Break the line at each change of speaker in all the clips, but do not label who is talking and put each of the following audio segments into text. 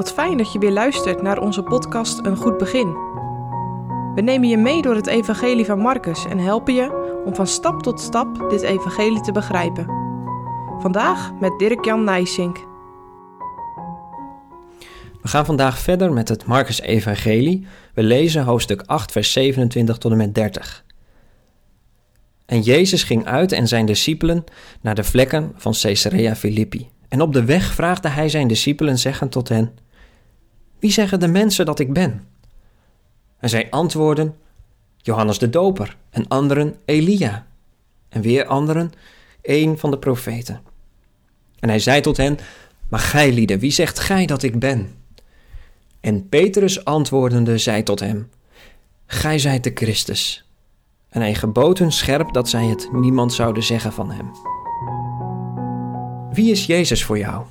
Wat fijn dat je weer luistert naar onze podcast Een Goed Begin. We nemen je mee door het Evangelie van Marcus en helpen je om van stap tot stap dit Evangelie te begrijpen. Vandaag met Dirk-Jan Nijsink.
We gaan vandaag verder met het Marcus-evangelie. We lezen hoofdstuk 8, vers 27 tot en met 30. En Jezus ging uit en zijn discipelen naar de vlekken van Caesarea Philippi. En op de weg vraagde hij zijn discipelen zeggend tot hen: Wie zeggen de mensen dat ik ben? En zij antwoorden: Johannes de Doper, en anderen Elia, en weer anderen een van de profeten. En hij zei tot hen: Maar gij lieden, wie zegt gij dat ik ben? En Petrus antwoordende zei tot hem: Gij zijt de Christus. En hij gebood hun scherp dat zij het niemand zouden zeggen van hem. Wie is Jezus voor jou?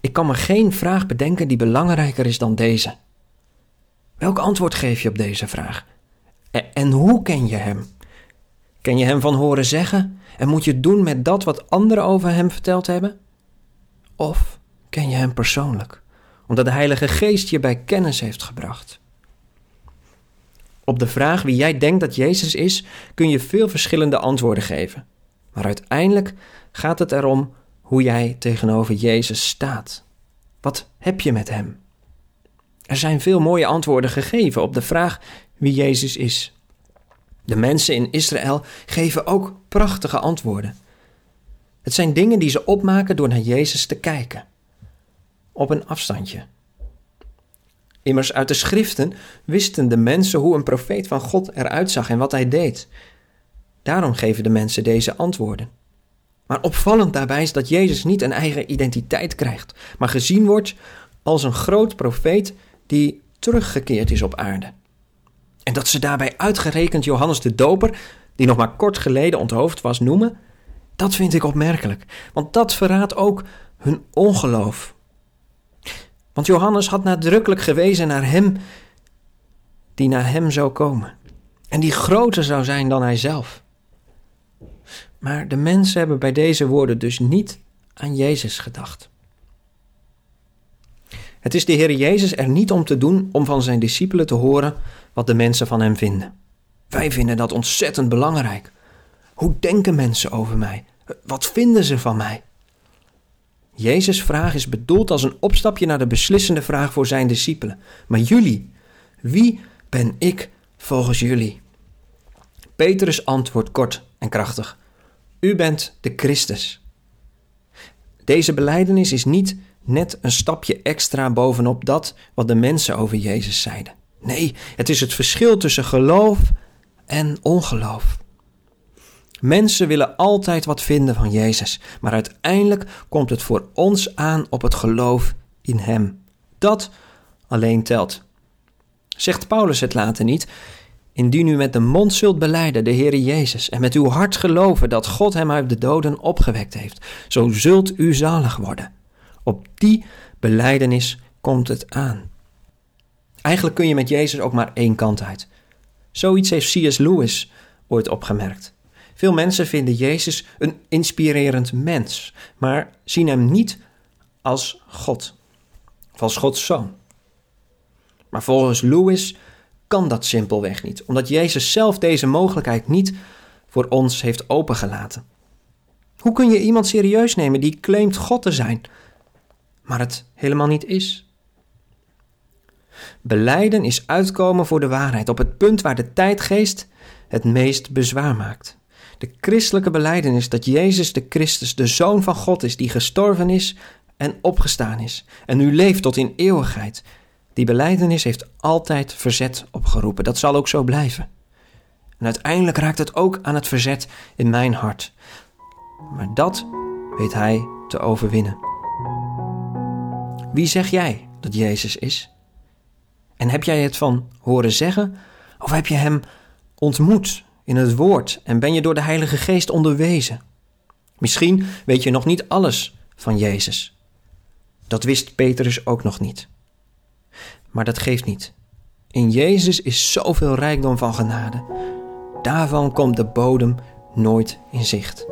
Ik kan me geen vraag bedenken die belangrijker is dan deze. Welk antwoord geef je op deze vraag? En hoe ken je hem? Ken je hem van horen zeggen en moet je doen met dat wat anderen over hem verteld hebben? Of ken je hem persoonlijk, omdat de Heilige Geest je bij kennis heeft gebracht? Op de vraag wie jij denkt dat Jezus is, kun je veel verschillende antwoorden geven. Maar uiteindelijk gaat het erom hoe jij tegenover Jezus staat. Wat heb je met Hem? Er zijn veel mooie antwoorden gegeven op de vraag wie Jezus is. De mensen in Israël geven ook prachtige antwoorden. Het zijn dingen die ze opmaken door naar Jezus te kijken. Op een afstandje. Immers uit de schriften wisten de mensen hoe een profeet van God eruit zag en wat hij deed. Daarom geven de mensen deze antwoorden. Maar opvallend daarbij is dat Jezus niet een eigen identiteit krijgt, maar gezien wordt als een groot profeet die teruggekeerd is op aarde. En dat ze daarbij uitgerekend Johannes de Doper, die nog maar kort geleden onthoofd was, noemen, dat vind ik opmerkelijk, want dat verraadt ook hun ongeloof. Want Johannes had nadrukkelijk gewezen naar hem die naar hem zou komen en die groter zou zijn dan hij zelf. Maar de mensen hebben bij deze woorden dus niet aan Jezus gedacht. Het is de Heer Jezus er niet om te doen om van zijn discipelen te horen wat de mensen van hem vinden. Wij vinden dat ontzettend belangrijk. Hoe denken mensen over mij? Wat vinden ze van mij? Jezus' vraag is bedoeld als een opstapje naar de beslissende vraag voor zijn discipelen. Maar jullie, wie ben ik volgens jullie? Petrus antwoordt kort en krachtig. U bent de Christus. Deze beleidenis is niet net een stapje extra bovenop dat wat de mensen over Jezus zeiden. Nee, het is het verschil tussen geloof en ongeloof. Mensen willen altijd wat vinden van Jezus, maar uiteindelijk komt het voor ons aan op het geloof in Hem. Dat alleen telt. Zegt Paulus het later niet? Indien u met de mond zult beleiden de Heere Jezus en met uw hart geloven dat God hem uit de doden opgewekt heeft, zo zult u zalig worden. Op die beleidenis komt het aan. Eigenlijk kun je met Jezus ook maar één kant uit. Zoiets heeft C.S. Lewis ooit opgemerkt. Veel mensen vinden Jezus een inspirerend mens, maar zien hem niet als God, of als Gods zoon. Maar volgens Lewis kan dat simpelweg niet, omdat Jezus zelf deze mogelijkheid niet voor ons heeft opengelaten. Hoe kun je iemand serieus nemen die claimt God te zijn, maar het helemaal niet is? Beleiden is uitkomen voor de waarheid op het punt waar de tijdgeest het meest bezwaar maakt. De christelijke beleidenis dat Jezus de Christus, de Zoon van God is, die gestorven is en opgestaan is en nu leeft tot in eeuwigheid, die beleidenis heeft altijd verzet opgeroepen. Dat zal ook zo blijven. En uiteindelijk raakt het ook aan het verzet in mijn hart. Maar dat weet hij te overwinnen. Wie zeg jij dat Jezus is? En heb jij het van horen zeggen? Of heb je hem ontmoet in het woord en ben je door de Heilige Geest onderwezen? Misschien weet je nog niet alles van Jezus. Dat wist Petrus ook nog niet. Maar dat geeft niet. In Jezus is zoveel rijkdom van genade. Daarvan komt de bodem nooit in zicht.